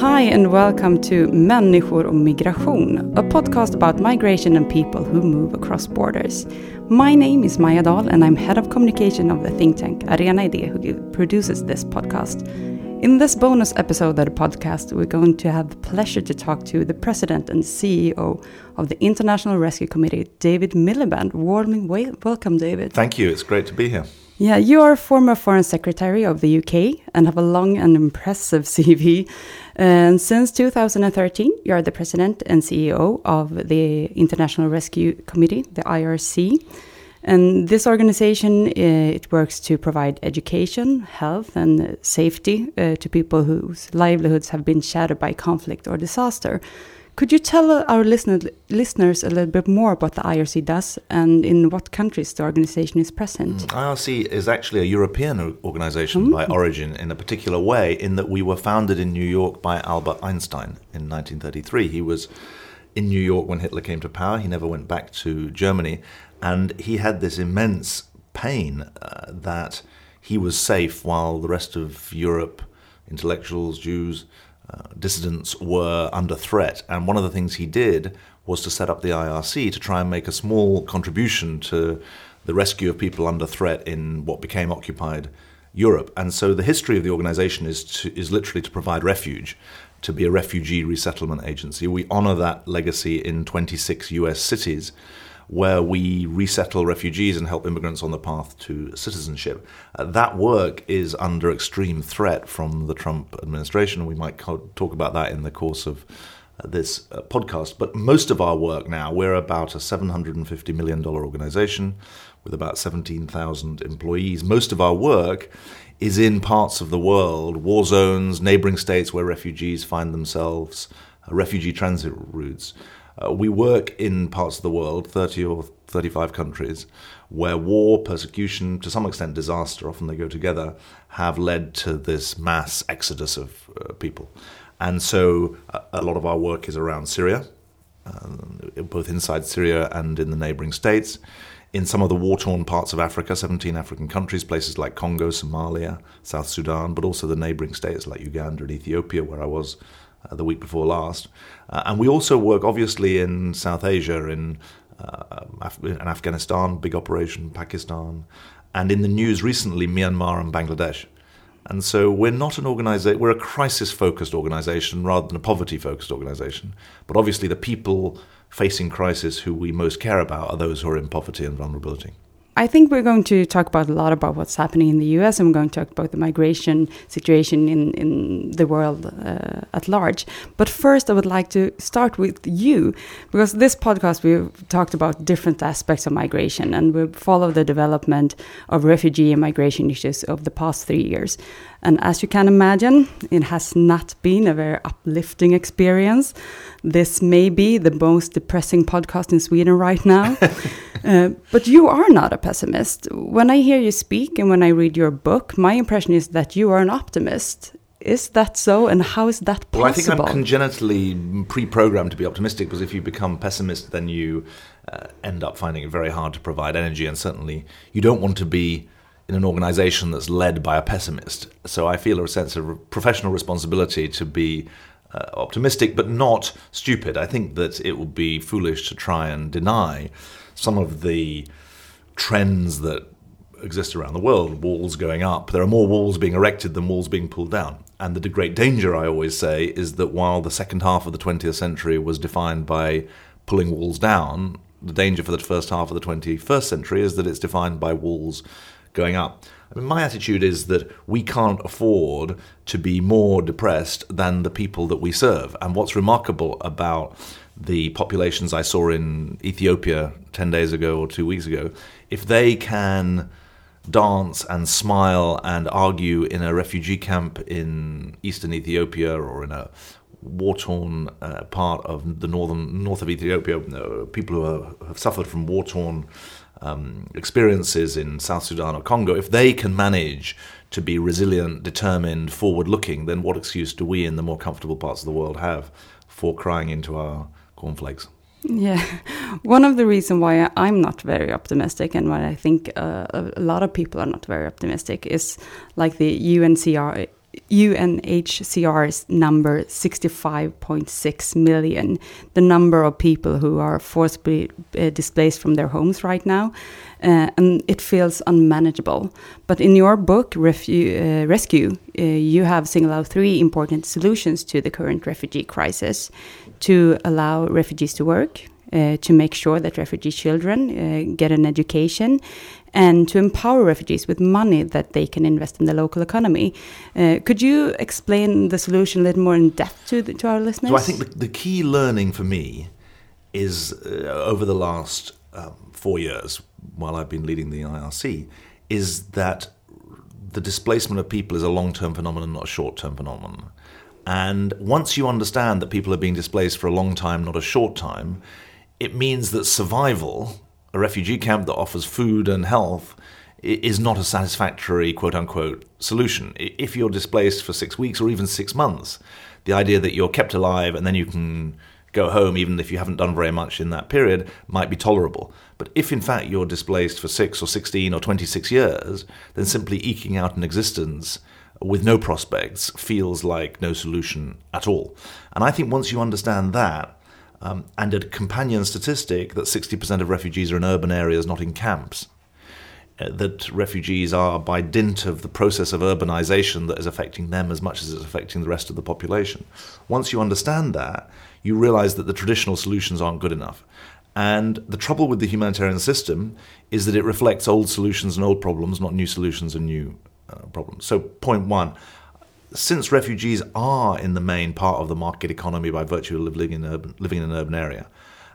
Hi and welcome to Människor och migration, a podcast about migration and people who move across borders. My name is Maya Dahl and I'm head of communication of the think tank Arena Idé who produces this podcast. In this bonus episode of the podcast, we're going to have the pleasure to talk to the president and CEO of the International Rescue Committee, David Miliband. Warmly welcome, David. Thank you. It's great to be here. Yeah, you are a former Foreign Secretary of the UK and have a long and impressive CV. And since 2013, you are the President and CEO of the International Rescue Committee, the IRC. And this organization, uh, it works to provide education, health, and safety uh, to people whose livelihoods have been shattered by conflict or disaster. Could you tell our listener, listeners a little bit more about the IRC does and in what countries the organization is present? Mm, IRC is actually a European organization mm. by origin in a particular way, in that we were founded in New York by Albert Einstein in 1933. He was in New York when Hitler came to power. He never went back to Germany. And he had this immense pain uh, that he was safe while the rest of Europe, intellectuals, Jews, dissidents were under threat. And one of the things he did was to set up the IRC to try and make a small contribution to the rescue of people under threat in what became occupied Europe. And so the history of the organization is to, is literally to provide refuge, to be a refugee resettlement agency. We honor that legacy in 26 US cities where we resettle refugees and help immigrants on the path to citizenship. Uh, that work is under extreme threat from the Trump administration. We might co- talk about that in the course of uh, this uh, podcast. But most of our work now, we're about a $750 million organization with about 17,000 employees. Most of our work is in parts of the world, war zones, neighboring states where refugees find themselves, uh, refugee transit routes. Uh, we work in parts of the world, 30 or 35 countries, where war, persecution, to some extent disaster, often they go together, have led to this mass exodus of uh, people. And so uh, a lot of our work is around Syria, uh, both inside Syria and in the neighboring states. In some of the war torn parts of Africa, 17 African countries, places like Congo, Somalia, South Sudan, but also the neighboring states like Uganda and Ethiopia, where I was uh, the week before last. Uh, and we also work, obviously, in South Asia, in, uh, Af- in Afghanistan, big operation, Pakistan, and in the news recently, Myanmar and Bangladesh. And so we're not an organization, we're a crisis focused organization rather than a poverty focused organization. But obviously, the people facing crisis who we most care about are those who are in poverty and vulnerability. I think we're going to talk about a lot about what's happening in the US and we're going to talk about the migration situation in, in the world uh, at large. But first, I would like to start with you because this podcast we've talked about different aspects of migration and we follow the development of refugee and migration issues over the past three years. And as you can imagine, it has not been a very uplifting experience. This may be the most depressing podcast in Sweden right now. uh, but you are not a pessimist. When I hear you speak and when I read your book, my impression is that you are an optimist. Is that so, and how is that possible? Well, I think I'm congenitally pre-programmed to be optimistic because if you become pessimist, then you uh, end up finding it very hard to provide energy, and certainly you don't want to be in an organization that's led by a pessimist. So I feel a sense of professional responsibility to be uh, optimistic, but not stupid. I think that it would be foolish to try and deny some of the trends that exist around the world walls going up. There are more walls being erected than walls being pulled down. And the great danger, I always say, is that while the second half of the 20th century was defined by pulling walls down, the danger for the first half of the 21st century is that it's defined by walls going up. I mean, my attitude is that we can't afford to be more depressed than the people that we serve. And what's remarkable about the populations I saw in Ethiopia 10 days ago or two weeks ago, if they can dance and smile and argue in a refugee camp in eastern Ethiopia or in a war-torn uh, part of the northern north of Ethiopia, uh, people who are, have suffered from war-torn um, experiences in South Sudan or Congo, if they can manage to be resilient, determined, forward looking, then what excuse do we in the more comfortable parts of the world have for crying into our cornflakes? Yeah, one of the reasons why I'm not very optimistic and why I think uh, a lot of people are not very optimistic is like the UNCR, UNHCR's number 65.6 million, the number of people who are forcibly uh, displaced from their homes right now. Uh, and it feels unmanageable. But in your book, Refu uh, Rescue, uh, you have singled out three important solutions to the current refugee crisis to allow refugees to work, uh, to make sure that refugee children uh, get an education, and to empower refugees with money that they can invest in the local economy. Uh, could you explain the solution a little more in depth to, the, to our listeners? So I think the, the key learning for me is uh, over the last um, four years, while I've been leading the IRC, is that the displacement of people is a long term phenomenon, not a short term phenomenon. And once you understand that people are being displaced for a long time, not a short time, it means that survival, a refugee camp that offers food and health, is not a satisfactory quote unquote solution. If you're displaced for six weeks or even six months, the idea that you're kept alive and then you can go home, even if you haven't done very much in that period, might be tolerable. But if in fact you're displaced for six or 16 or 26 years, then simply eking out an existence with no prospects feels like no solution at all. And I think once you understand that, um, and a companion statistic that 60% of refugees are in urban areas, not in camps, uh, that refugees are by dint of the process of urbanization that is affecting them as much as it's affecting the rest of the population. Once you understand that, you realize that the traditional solutions aren't good enough. And the trouble with the humanitarian system is that it reflects old solutions and old problems, not new solutions and new uh, problems. So, point one since refugees are in the main part of the market economy by virtue of living in, urban, living in an urban area,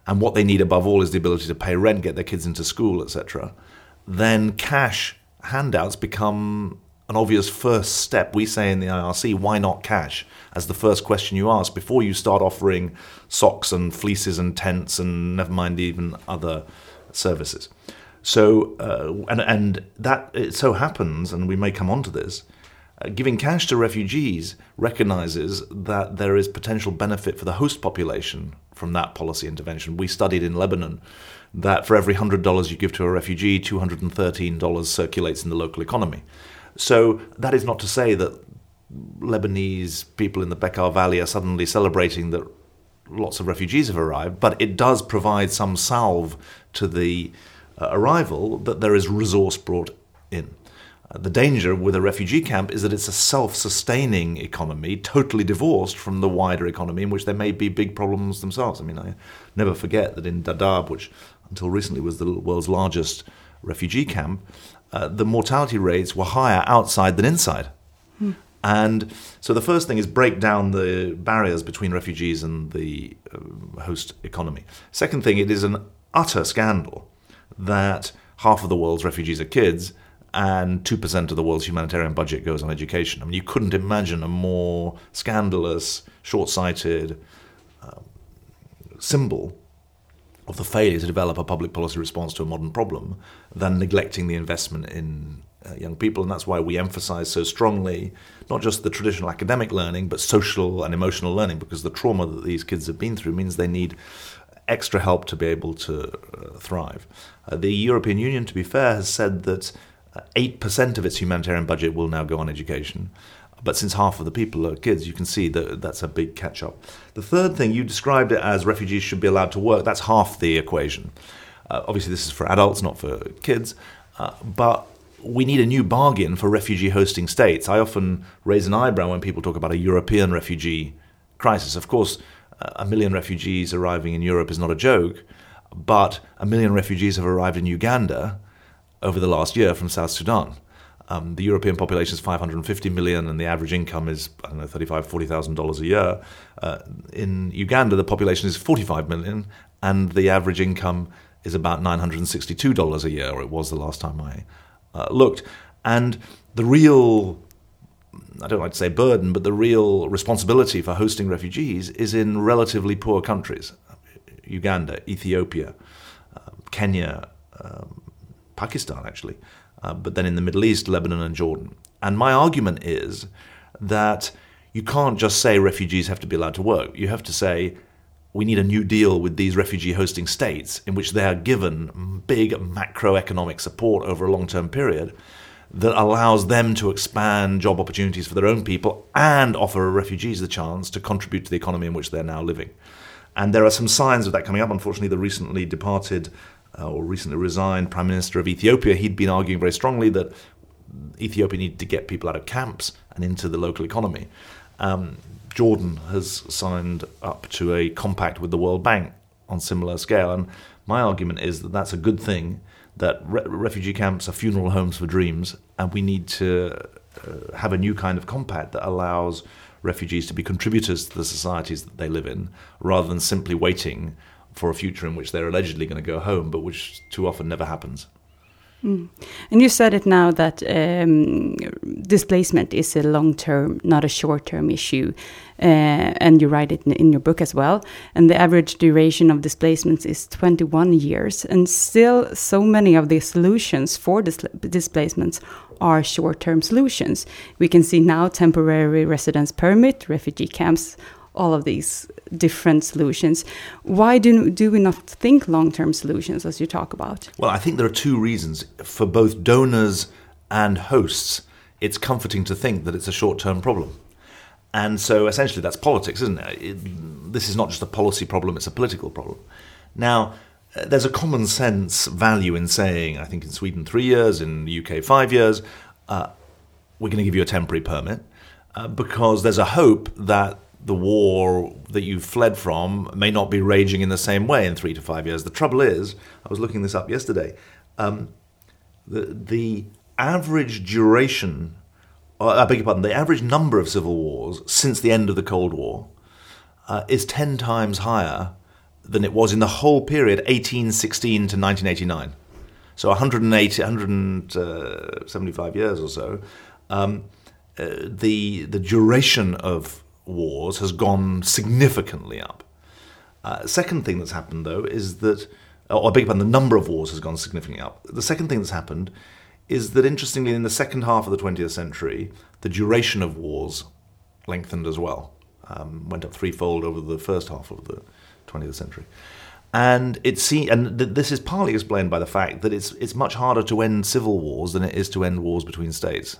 and what they need above all is the ability to pay rent, get their kids into school, etc., then cash handouts become an obvious first step. We say in the IRC, why not cash? As the first question you ask before you start offering socks and fleeces and tents and never mind even other services. So, uh, and, and that it so happens, and we may come on to this, giving cash to refugees recognizes that there is potential benefit for the host population from that policy intervention. We studied in Lebanon that for every $100 you give to a refugee, $213 circulates in the local economy. So that is not to say that Lebanese people in the Bekaa Valley are suddenly celebrating that lots of refugees have arrived, but it does provide some salve to the uh, arrival that there is resource brought in. The danger with a refugee camp is that it's a self sustaining economy, totally divorced from the wider economy, in which there may be big problems themselves. I mean, I never forget that in Dadaab, which until recently was the world's largest refugee camp, uh, the mortality rates were higher outside than inside. Hmm. And so the first thing is break down the barriers between refugees and the uh, host economy. Second thing, it is an utter scandal that half of the world's refugees are kids and 2% of the world's humanitarian budget goes on education. I mean, you couldn't imagine a more scandalous, short sighted um, symbol of the failure to develop a public policy response to a modern problem than neglecting the investment in uh, young people. And that's why we emphasize so strongly not just the traditional academic learning, but social and emotional learning, because the trauma that these kids have been through means they need extra help to be able to uh, thrive. Uh, the European Union, to be fair, has said that 8% uh, of its humanitarian budget will now go on education. But since half of the people are kids, you can see that that's a big catch up. The third thing, you described it as refugees should be allowed to work. That's half the equation. Uh, obviously, this is for adults, not for kids. Uh, but we need a new bargain for refugee hosting states. I often raise an eyebrow when people talk about a European refugee crisis. Of course, a million refugees arriving in Europe is not a joke, but a million refugees have arrived in Uganda over the last year from South Sudan. Um, the European population is 550 million, and the average income is I don't know 35, 40 thousand dollars a year. Uh, in Uganda, the population is 45 million, and the average income is about 962 dollars a year, or it was the last time I uh, looked. And the real I don't like to say burden, but the real responsibility for hosting refugees is in relatively poor countries Uganda, Ethiopia, uh, Kenya, um, Pakistan actually, uh, but then in the Middle East, Lebanon and Jordan. And my argument is that you can't just say refugees have to be allowed to work. You have to say we need a new deal with these refugee hosting states in which they are given big macroeconomic support over a long term period that allows them to expand job opportunities for their own people and offer refugees the chance to contribute to the economy in which they're now living. And there are some signs of that coming up. Unfortunately, the recently departed uh, or recently resigned Prime Minister of Ethiopia, he'd been arguing very strongly that Ethiopia needed to get people out of camps and into the local economy. Um, Jordan has signed up to a compact with the World Bank on similar scale, and my argument is that that's a good thing. That re- refugee camps are funeral homes for dreams, and we need to uh, have a new kind of compact that allows refugees to be contributors to the societies that they live in, rather than simply waiting for a future in which they're allegedly going to go home, but which too often never happens. Mm. And you said it now that um, displacement is a long term, not a short term issue. Uh, and you write it in, in, your book as well. And the average duration of displacements is 21 years. And still, so many of the solutions for dis displacements are short term solutions. We can see now temporary residence permit, refugee camps, all of these different solutions. Why do, do we not think long term solutions as you talk about? Well, I think there are two reasons. For both donors and hosts, it's comforting to think that it's a short term problem. And so essentially that's politics, isn't it? it? This is not just a policy problem, it's a political problem. Now, uh, there's a common sense value in saying, I think in Sweden, three years, in the UK, five years, uh, we're going to give you a temporary permit uh, because there's a hope that the war that you've fled from may not be raging in the same way in three to five years. The trouble is, I was looking this up yesterday, um, the, the average duration, uh, I beg your pardon, the average number of civil wars since the end of the Cold War uh, is 10 times higher than it was in the whole period 1816 to 1989. So 180, 175 years or so. Um, uh, the the duration of wars has gone significantly up. Uh, second thing that's happened, though, is that, or I beg pardon, the number of wars has gone significantly up. The second thing that's happened is that, interestingly, in the second half of the 20th century, the duration of wars lengthened as well, um, went up threefold over the first half of the 20th century. And it see, and th- this is partly explained by the fact that it's it's much harder to end civil wars than it is to end wars between states.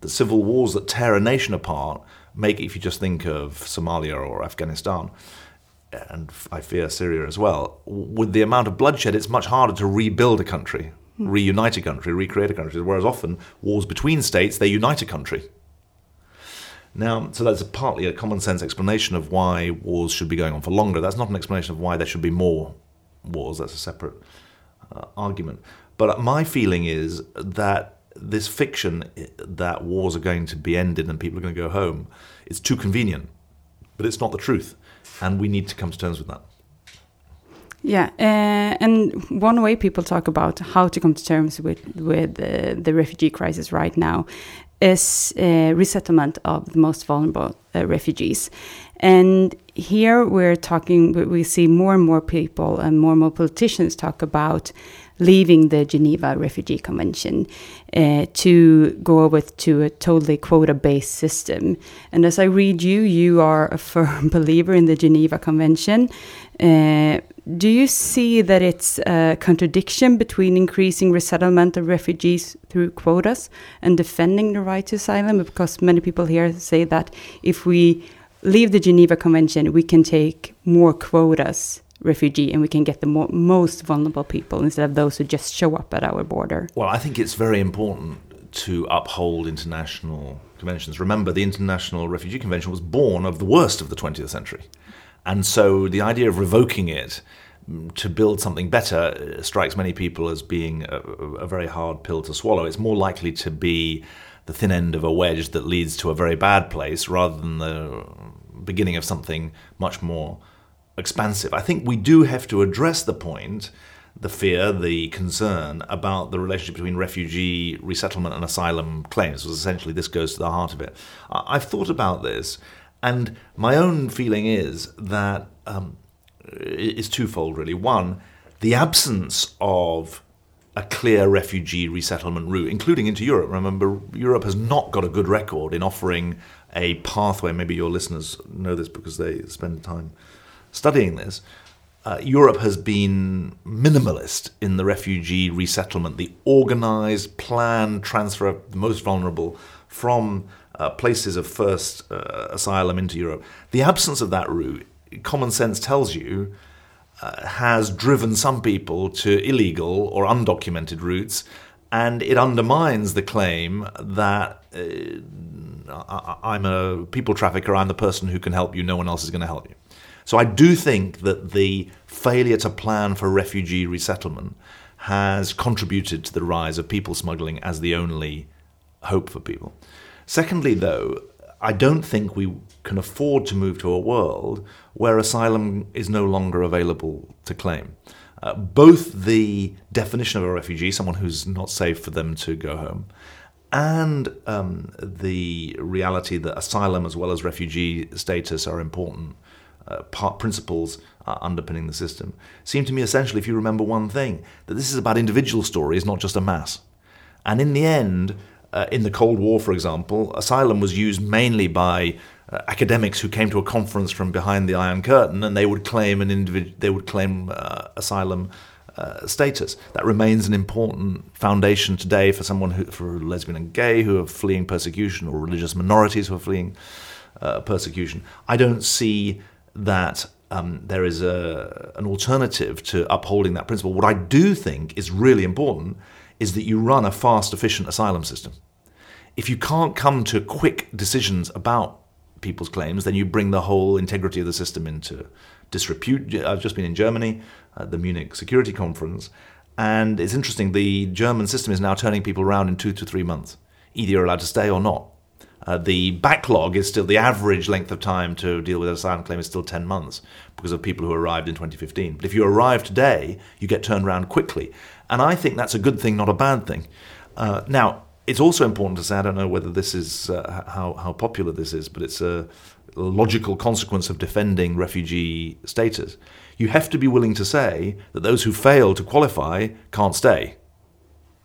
The civil wars that tear a nation apart make if you just think of Somalia or Afghanistan, and I fear Syria as well, with the amount of bloodshed, it's much harder to rebuild a country, mm. reunite a country, recreate a country. Whereas often wars between states, they unite a country. Now, so that's partly a common sense explanation of why wars should be going on for longer. That's not an explanation of why there should be more wars. That's a separate uh, argument. But my feeling is that this fiction that wars are going to be ended and people are going to go home is too convenient, but it's not the truth, and we need to come to terms with that. Yeah, uh, and one way people talk about how to come to terms with with uh, the refugee crisis right now is uh, resettlement of the most vulnerable refugees. And here we're talking, we see more and more people and more and more politicians talk about leaving the Geneva Refugee Convention uh, to go over to a totally quota based system. And as I read you, you are a firm believer in the Geneva Convention. Uh, do you see that it's a contradiction between increasing resettlement of refugees through quotas and defending the right to asylum? Because many people here say that if we leave the Geneva Convention, we can take more quotas refugee and we can get the mo most vulnerable people instead of those who just show up at our border. Well, I think it's very important to uphold international conventions. Remember, the International Refugee Convention was born of the worst of the 20th century. And so the idea of revoking it mm, to build something better uh, strikes many people as being a, a very hard pill to swallow. It's more likely to be the thin end of a wedge that leads to a very bad place rather than the beginning of something much more expansive. I think we do have to address the point, the fear, the concern about the relationship between refugee resettlement and asylum claims, essentially this goes to the heart of it. I've thought about this, and my own feeling is that um, it's twofold, really. One, the absence of a clear refugee resettlement route, including into Europe. Remember, Europe has not got a good record in offering a pathway. Maybe your listeners know this because they spend time studying this. Uh, Europe has been minimalist in the refugee resettlement, the organized, planned transfer of the most vulnerable from uh, places of first uh, asylum into Europe. The absence of that route, common sense tells you, uh, has driven some people to illegal or undocumented routes, and it undermines the claim that uh, I'm a people trafficker, I'm the person who can help you, no one else is going to help you. So I do think that the failure to plan for refugee resettlement has contributed to the rise of people smuggling as the only hope for people. Secondly, though, I don't think we can afford to move to a world where asylum is no longer available to claim. Uh, both the definition of a refugee, someone who's not safe for them to go home, and um, the reality that asylum as well as refugee status are important uh, part principles uh, underpinning the system seem to me essentially, if you remember one thing, that this is about individual stories, not just a mass. And in the end, uh, in the Cold War, for example, asylum was used mainly by uh, academics who came to a conference from behind the Iron Curtain, and they would claim an individual, they would claim uh, asylum uh, status. That remains an important foundation today for someone who, for lesbian and gay who are fleeing persecution, or religious minorities who are fleeing uh, persecution. I don't see that um, there is a, an alternative to upholding that principle. What I do think is really important is that you run a fast, efficient asylum system. If you can't come to quick decisions about people's claims, then you bring the whole integrity of the system into disrepute. I've just been in Germany at the Munich Security Conference, and it's interesting. The German system is now turning people around in two to three months. Either you're allowed to stay or not. Uh, the backlog is still the average length of time to deal with an asylum claim is still 10 months because of people who arrived in 2015. But if you arrive today, you get turned around quickly. And I think that's a good thing, not a bad thing. Uh, now, it's also important to say, I don't know whether this is uh, how, how popular this is, but it's a logical consequence of defending refugee status. You have to be willing to say that those who fail to qualify can't stay,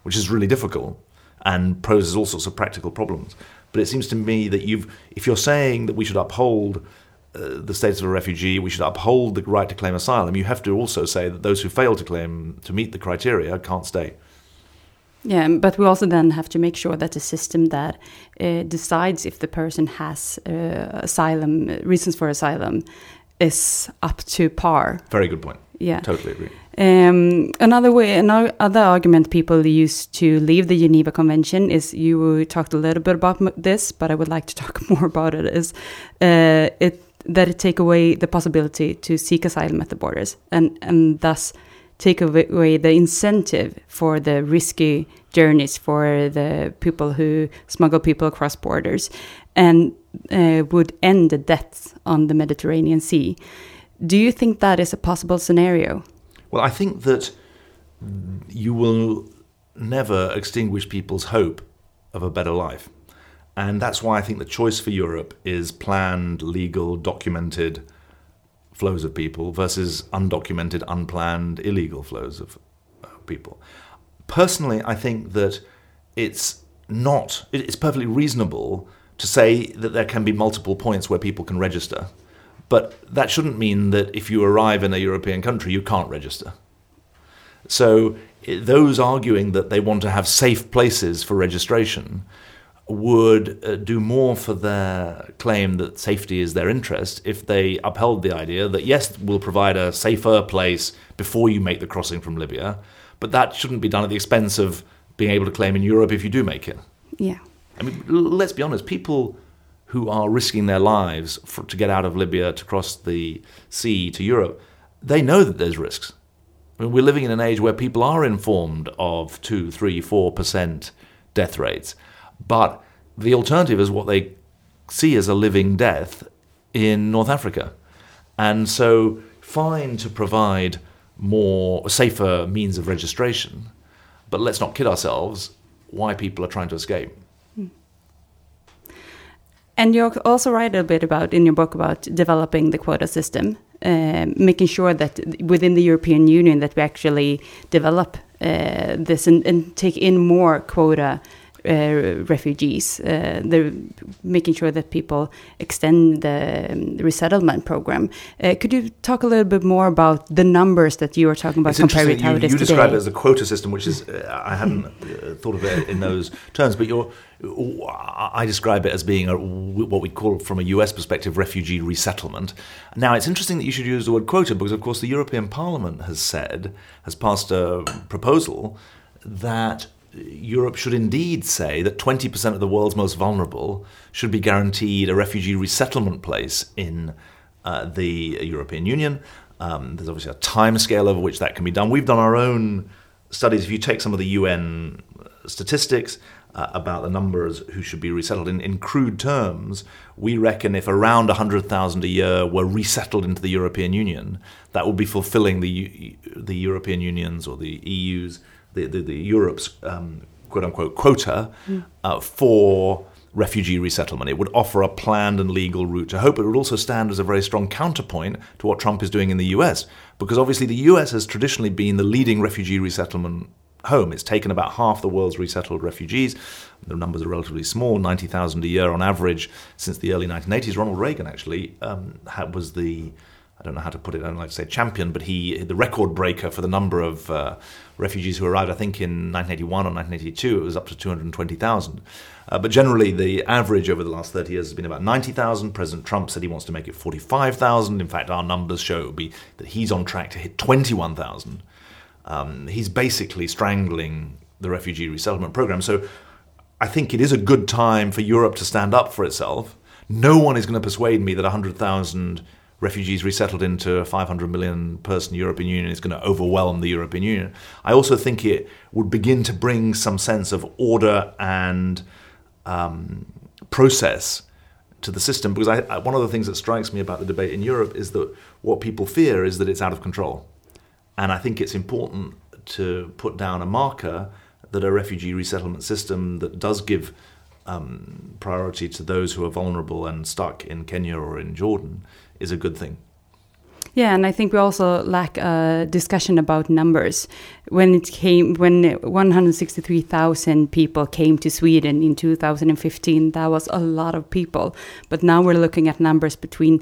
which is really difficult and poses all sorts of practical problems. But it seems to me that you've, if you're saying that we should uphold uh, the status of a refugee, we should uphold the right to claim asylum, you have to also say that those who fail to claim, to meet the criteria, can't stay. Yeah, but we also then have to make sure that the system that uh, decides if the person has uh, asylum reasons for asylum is up to par. Very good point. Yeah, totally agree. Um, another way, another argument people use to leave the Geneva Convention is you talked a little bit about this, but I would like to talk more about it. Is uh, it that it take away the possibility to seek asylum at the borders, and and thus take away the incentive for the risky journeys for the people who smuggle people across borders, and uh, would end the deaths on the Mediterranean Sea. Do you think that is a possible scenario? Well, I think that you will never extinguish people's hope of a better life. And that's why I think the choice for Europe is planned, legal, documented flows of people versus undocumented, unplanned, illegal flows of uh, people. Personally, I think that it's not, it's perfectly reasonable to say that there can be multiple points where people can register but that shouldn't mean that if you arrive in a European country, you can't register. So those arguing that they want to have safe places for registration would uh, do more for their claim that safety is their interest if they upheld the idea that yes, we'll provide a safer place before you make the crossing from Libya, but that shouldn't be done at the expense of being able to claim in Europe if you do make it. Yeah. I mean, let's be honest, people who are risking their lives for, to get out of Libya, to cross the sea to Europe, they know that there's risks. I mean, we're living in an age where people are informed of 2, 3, 4% death rates. But the alternative is what they see as a living death in North Africa. And so, fine to provide more safer means of registration, but let's not kid ourselves why people are trying to escape. And you also write a bit about in your book about developing the quota system, uh, making sure that within the European Union that we actually develop uh, this and, and take in more quota uh, refugees. Uh, they're making sure that people extend the um, resettlement program. Uh, could you talk a little bit more about the numbers that you were talking about It's compared with how you, it is you today? describe it as a quota system, which is uh, I hadn't uh, thought of it in those terms, but you're. I describe it as being a, what we call, from a US perspective, refugee resettlement. Now, it's interesting that you should use the word quota because, of course, the European Parliament has said, has passed a proposal that Europe should indeed say that 20% of the world's most vulnerable should be guaranteed a refugee resettlement place in uh, the European Union. Um, there's obviously a time scale over which that can be done. We've done our own studies. If you take some of the UN statistics uh, about the numbers who should be resettled in, in crude terms, we reckon if around 100,000 a year were resettled into the European Union, that would be fulfilling the, the European Union's or the EU's the, the, the Europe's um, quote unquote quota uh, for refugee resettlement. It would offer a planned and legal route to hope. It would also stand as a very strong counterpoint to what Trump is doing in the US, because obviously the US has traditionally been the leading refugee resettlement home. It's taken about half the world's resettled refugees. The numbers are relatively small, 90,000 a year on average since the early 1980s. Ronald Reagan actually um, had, was the I don't know how to put it. I don't like to say champion, but he the record breaker for the number of uh, refugees who arrived. I think in 1981 or 1982, it was up to 220,000. Uh, but generally, the average over the last 30 years has been about 90,000. President Trump said he wants to make it 45,000. In fact, our numbers show be that he's on track to hit 21,000. Um, he's basically strangling the refugee resettlement program. So I think it is a good time for Europe to stand up for itself. No one is going to persuade me that 100,000 refugees resettled into a 500 million person European Union is going to overwhelm the European Union. I also think it would begin to bring some sense of order and um, process to the system because I, I, one of the things that strikes me about the debate in Europe is that what people fear is that it's out of control. And I think it's important to put down a marker that a refugee resettlement system that does give um, priority to those who are vulnerable and stuck in Kenya or in Jordan is a good thing. Yeah, and I think we also lack a discussion about numbers. When it came, when 163,000 people came to Sweden in 2015, that was a lot of people. But now we're looking at numbers between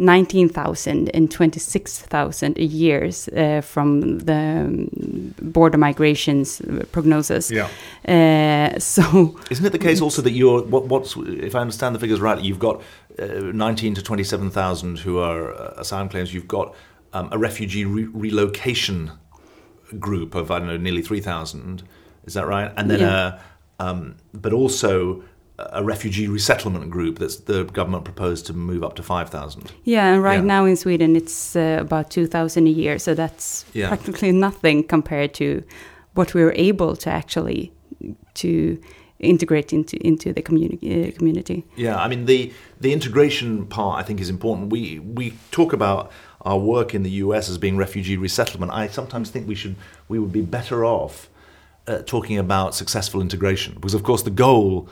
19,000 and 26,000 a year uh, from the um, border migrations prognosis. Yeah. Uh, so isn't it the case also that you're what, what's if I understand the figures right, you've got uh, 19 to 27,000 who are uh, asylum claims. You've got um, a refugee re- relocation group of I don't know nearly 3,000. Is that right? And then Yeah. a um, but also a refugee resettlement group that's the government proposed to move up to 5,000. Yeah, and right Yeah. now in Sweden it's uh, about 2,000 a year, so that's Yeah. practically nothing compared to what we were able to actually to integrate into into the uh, community. Yeah, I mean the the integration part I think is important. We we talk about our work in the US as being refugee resettlement. I sometimes think we should we would be better off uh, talking about successful integration because of course the goal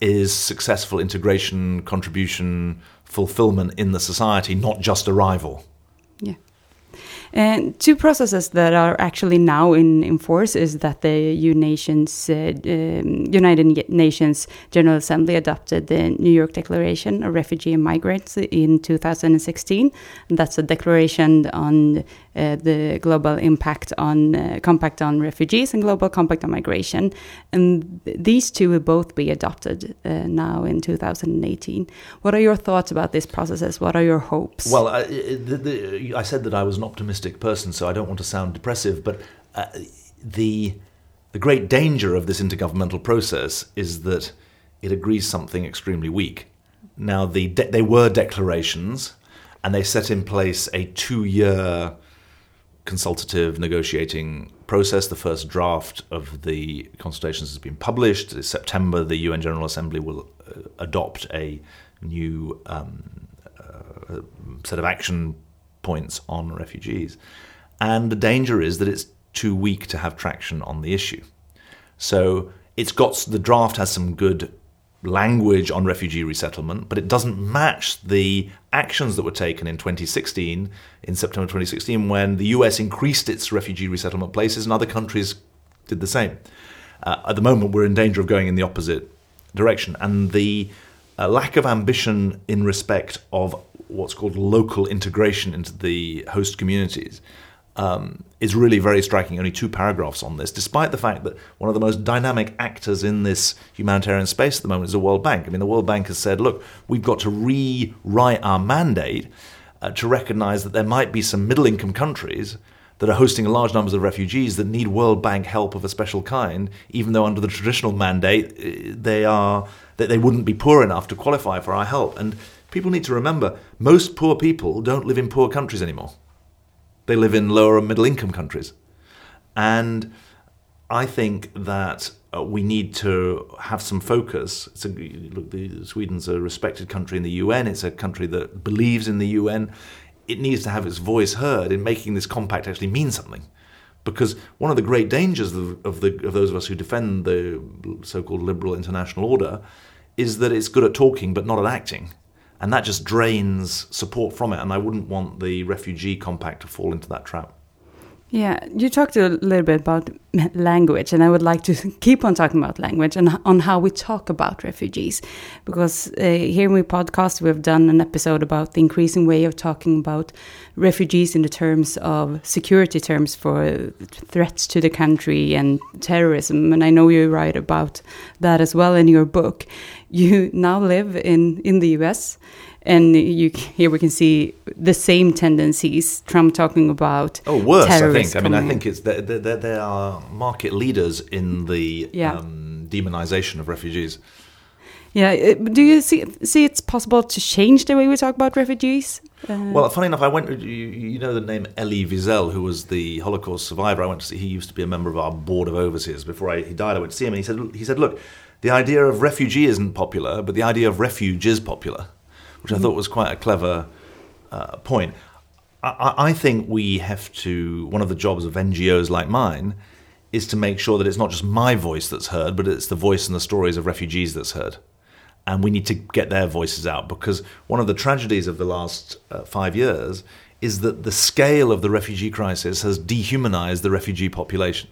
is successful integration, contribution, fulfillment in the society, not just arrival. And two processes that are actually now in, in force is that the Nations, uh, um, United Nations General Assembly adopted the New York Declaration of Refugee and Migrants in 2016. And that's a declaration on uh, the global impact on uh, compact on refugees and global compact on migration. And these two will both be adopted uh, now in 2018. What are your thoughts about these processes? What are your hopes? Well, I, the, the, I said that I was an optimistic person, so I don't want to sound depressive, but uh, the the great danger of this intergovernmental process is that it agrees something extremely weak. Now, the de- they were declarations, and they set in place a two-year consultative negotiating process. The first draft of the consultations has been published. In September, the UN General Assembly will uh, adopt a new um, uh, set of action points on refugees. And the danger is that it's too weak to have traction on the issue. So it's got the draft has some good language on refugee resettlement, but it doesn't match the actions that were taken in 2016, in September 2016, when the US increased its refugee resettlement places and other countries did the same. Uh, at the moment, we're in danger of going in the opposite direction, and the uh, lack of ambition in respect of what's called local integration into the host communities um, is really very striking. Only two paragraphs on this, despite the fact that one of the most dynamic actors in this humanitarian space at the moment is the World Bank. I mean, the World Bank has said, look, we've got to rewrite our mandate uh, to recognize that there might be some middle income countries that are hosting a large numbers of refugees that need World Bank help of a special kind, even though under the traditional mandate uh, they are that they wouldn't be poor enough to qualify for our help. And people need to remember most poor people don't live in poor countries anymore. They live in lower and middle income countries. And I think that uh, we need to have some focus. A, look, the, Sweden's a respected country in the UN. It's a country that believes in the UN. It needs to have its voice heard in making this compact actually mean something. Because one of the great dangers of, of, the, of those of us who defend the so-called liberal international order is that it's good at talking but not at acting and that just drains support from it. And I wouldn't want the refugee compact to fall into that trap. Yeah, you talked a little bit about language, and I would like to keep on talking about language and on how we talk about refugees. Because uh, here in we podcast, we've done an episode about the increasing way of talking about refugees in the terms of security terms for threats to the country and terrorism. And I know you write about that as well in your book. You now live in, in the US and you here we can see the same tendencies. Trump talking about oh worse. I think. I mean, I think it's there are market leaders in the yeah. um, demonization of refugees. Yeah. Do you see see it's possible to change the way we talk about refugees? Uh, well, funny enough, I went. You, you, know the name Elie Wiesel, who was the Holocaust survivor. I went to see. He used to be a member of our board of overseers before I, he died. I went to see him, and he said, he said, look, the idea of refugee isn't popular, but the idea of refuge is popular which I thought was quite a clever uh, point. I, I think we have to, one of the jobs of NGOs like mine is to make sure that it's not just my voice that's heard, but it's the voice and the stories of refugees that's heard. And we need to get their voices out because one of the tragedies of the last uh, five years is that the scale of the refugee crisis has dehumanized the refugee population.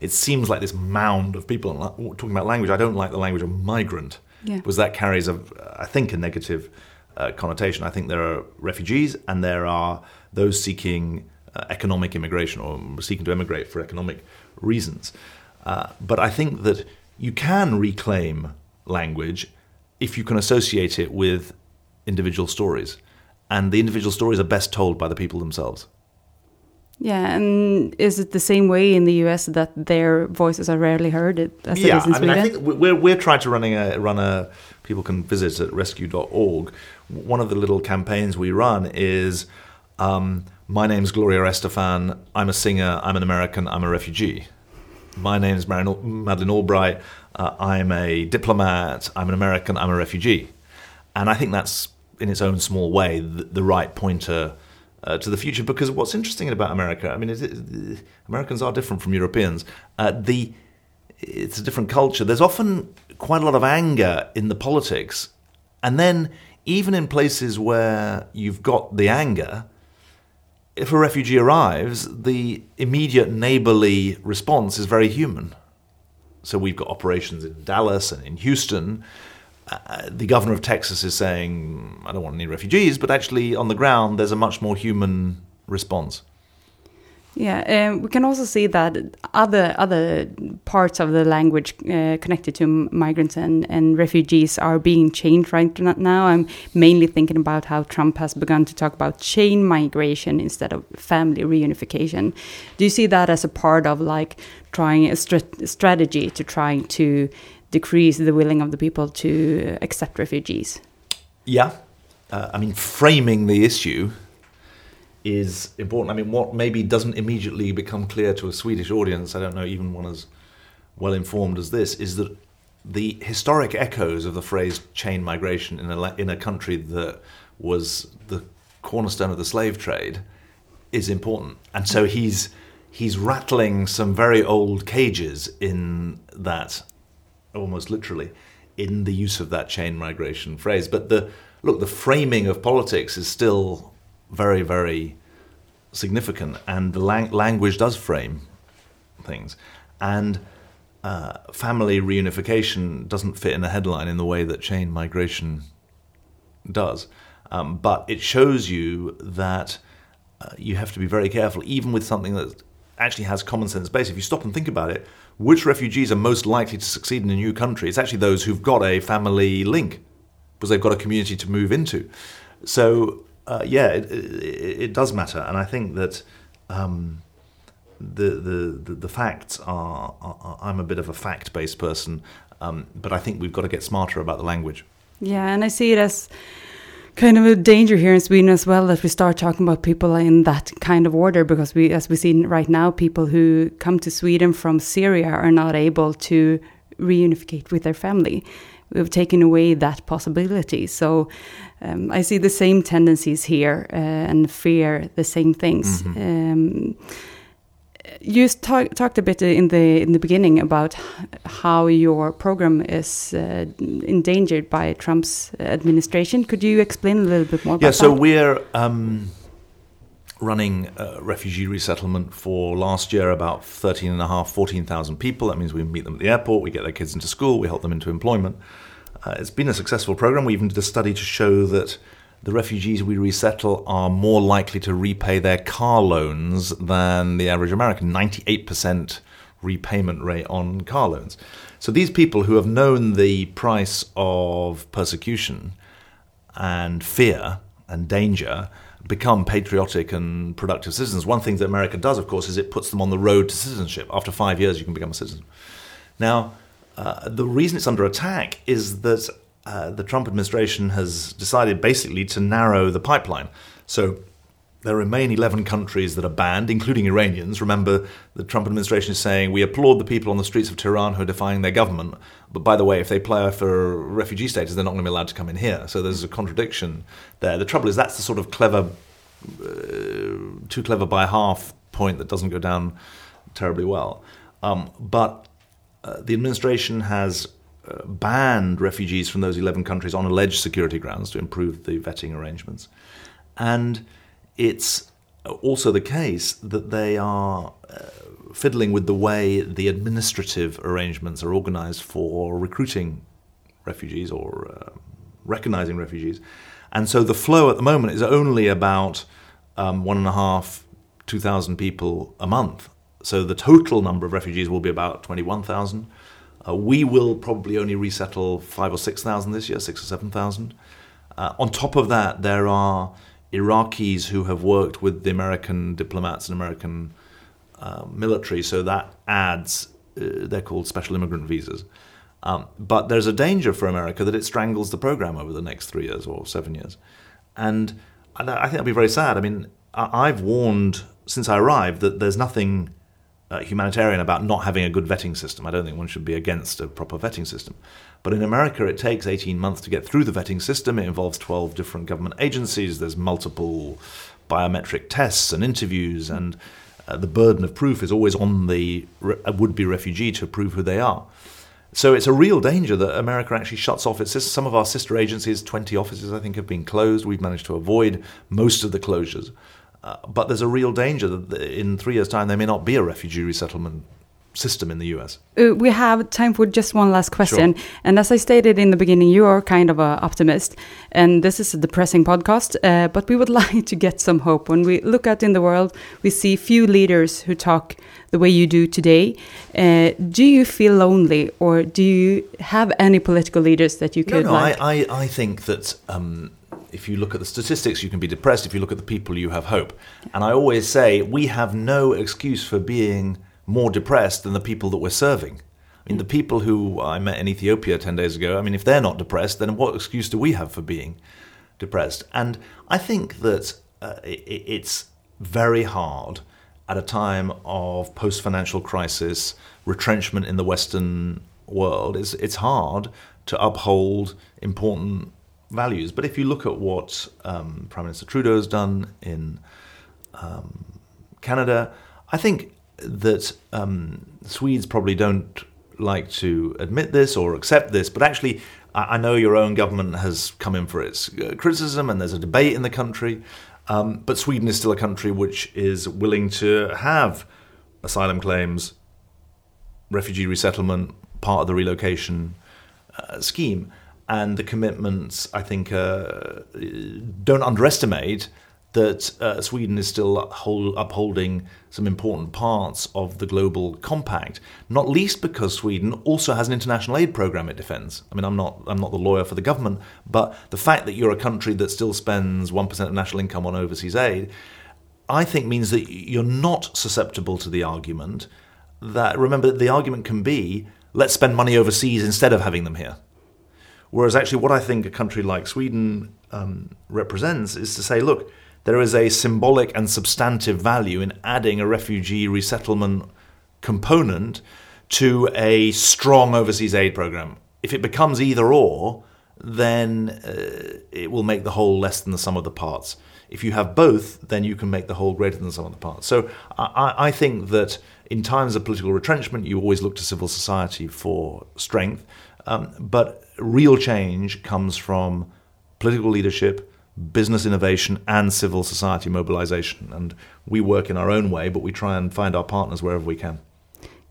It seems like this mound of people talking about language. I don't like the language of migrant, yeah. because that carries, a, I think, a negative uh, connotation. I think there are refugees and there are those seeking uh, economic immigration or seeking to emigrate for economic reasons. Uh, but I think that you can reclaim language if you can associate it with individual stories. And the individual stories are best told by the people themselves. Yeah, and is it the same way in the US that their voices are rarely heard as yeah, it is in I mean, I think we're we're trying to running a run a people can visit at rescue.org. One of the little campaigns we run is um, my name's Gloria Estefan. I'm a singer. I'm an American. I'm a refugee. My name is Madeleine Albright. Uh, I'm a diplomat. I'm an American. I'm a refugee. And I think that's in its own small way the, the right pointer uh, to the future. Because what's interesting about America, I mean, it, Americans are different from Europeans. Uh, the it's a different culture. There's often quite a lot of anger in the politics, and then even in places where you've got the anger, if a refugee arrives, the immediate neighborly response is very human. So we've got operations in Dallas and in Houston uh, the governor of Texas is saying, I don't want any refugees, but actually on the ground, there's a much more human response. Yeah, um, we can also see that other other parts of the language uh, connected to migrants and, and refugees are being changed right now. I'm mainly thinking about how Trump has begun to talk about chain migration instead of family reunification. Do you see that as a part of like trying a strategy to trying to decrease the willing of the people to accept refugees. Yeah, uh, I mean, framing the issue is important. I mean, what maybe doesn't immediately become clear to a Swedish audience, I don't know, even one as well informed as this, is that the historic echoes of the phrase chain migration in a, in a country that was the cornerstone of the slave trade is important. And so he's he's rattling some very old cages in that almost literally, in the use of that chain migration phrase. But the look, the framing of politics is still very, very significant, and the lang- language does frame things. And uh, family reunification doesn't fit in a headline in the way that chain migration does. Um, but it shows you that uh, you have to be very careful, even with something that actually has common sense base. If you stop and think about it, which refugees are most likely to succeed in a new country? It's actually those who've got a family link because they've got a community to move into. So, uh, yeah, it, it, it, does matter. And I think that. Um, the, the, the, the facts are, are, I'm a bit of a fact based person, um, but I think we've got to get smarter about the language. Yeah, and I see it as kind of a danger here in Sweden as well that we start talking about people in that kind of order because we, as we see right now, people who come to Sweden from Syria are not able to reunificate with their family. We've taken away that possibility. So um, I see the same tendencies here uh, and fear the same things. Mm -hmm. um, you talk, talked a bit in the in the beginning about how your program is uh, endangered by Trump's administration. Could you explain a little bit more? Yeah, so that? we're um, running refugee resettlement for last year about 13 and a half, 14,000 people. That means we meet them at the airport, we get their kids into school, we help them into employment. Uh, it's been a successful program. We even did a study to show that the refugees we resettle are more likely to repay their car loans than the average American 98% repayment rate on car loans. So these people who have known the price of persecution and fear and danger become patriotic and productive citizens. One thing that America does, of course, is it puts them on the road to citizenship. After five years, you can become a citizen. Now, uh, the reason it's under attack is that uh, the Trump administration has decided basically to narrow the pipeline. So there remain 11 countries that are banned, including Iranians. Remember, the Trump administration is saying we applaud the people on the streets of Tehran who are defying their government. But by the way, if they apply for refugee status, they're not going to be allowed to come in here. So there's a contradiction there. The trouble is that's the sort of clever, uh, too clever by half point that doesn't go down terribly well. Um, but uh, the administration has banned refugees from those 11 countries on alleged security grounds to improve the vetting arrangements. And it's also the case that they are uh, fiddling with the way the administrative arrangements are organized for recruiting refugees or uh, recognizing refugees. And so the flow at the moment is only about um, one and a half, two thousand people a month. So the total number of refugees will be about 21,000. Uh, we will probably only resettle five or six thousand this year, six or seven thousand. Uh, on top of that, there are Iraqis who have worked with the American diplomats and American uh, military, so that adds. Uh, they're called special immigrant visas. Um, but there's a danger for America that it strangles the program over the next three years or seven years, and I think that'd be very sad. I mean, I've warned since I arrived that there's nothing uh, humanitarian about not having a good vetting system. I don't think one should be against a proper vetting system. But in America, it takes 18 months to get through the vetting system. It involves 12 different government agencies. There's multiple biometric tests and interviews, and uh, the burden of proof is always on the re- would be refugee to prove who they are. So it's a real danger that America actually shuts off its system. Some of our sister agencies, 20 offices, I think, have been closed. We've managed to avoid most of the closures. Uh, but there's a real danger that in three years' time there may not be a refugee resettlement system in the US. Uh, we have time for just one last question. Sure. And as I stated in the beginning, you are kind of an optimist, and this is a depressing podcast, uh, but we would like to get some hope. When we look out in the world, we see few leaders who talk the way you do today. Uh, do you feel lonely, or do you have any political leaders that you could no, no, like? I, I, I think that. Um, if you look at the statistics, you can be depressed. If you look at the people, you have hope. And I always say we have no excuse for being more depressed than the people that we're serving. I mean, the people who I met in Ethiopia 10 days ago, I mean, if they're not depressed, then what excuse do we have for being depressed? And I think that uh, it, it's very hard at a time of post financial crisis, retrenchment in the Western world. It's, it's hard to uphold important values. But if you look at what um, Prime Minister Trudeau has done in um, Canada, I think that um, Swedes probably don't like to admit this or accept this, but actually, I, know your own government has come in for its uh, criticism and there's a debate in the country. Um, but Sweden is still a country which is willing to have asylum claims refugee resettlement, part of the relocation uh, scheme. And the commitments, I think, uh, don't underestimate that uh, Sweden is still uphold, upholding some important parts of the global compact, not least because Sweden also has an international aid program it defends. I mean, I'm not I'm not the lawyer for the government, but the fact that you're a country that still spends one percent of national income on overseas aid, I think means that you're not susceptible to the argument that remember the argument can be let's spend money overseas instead of having them here. Whereas actually, what I think a country like Sweden um, represents is to say, look there is a symbolic and substantive value in adding a refugee resettlement component to a strong overseas aid program. If it becomes either or, then uh, it will make the whole less than the sum of the parts. If you have both, then you can make the whole greater than the sum of the parts. So I, I think that in times of political retrenchment, you always look to civil society for strength. Um, but real change comes from political leadership, business innovation and civil society mobilization. And we work in our own way, but we try and find our partners wherever we can.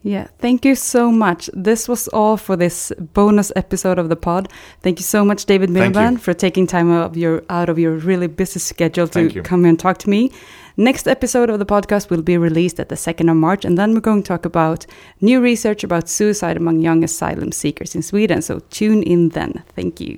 Yeah, thank you so much. This was all for this bonus episode of the pod. Thank you so much, David Miliband, for taking time out of your out of your really busy schedule to come and talk to me. Next episode of the podcast will be released at the 2nd of March, and then we're going to talk about new research about suicide among young asylum seekers in Sweden. So tune in then. Thank you.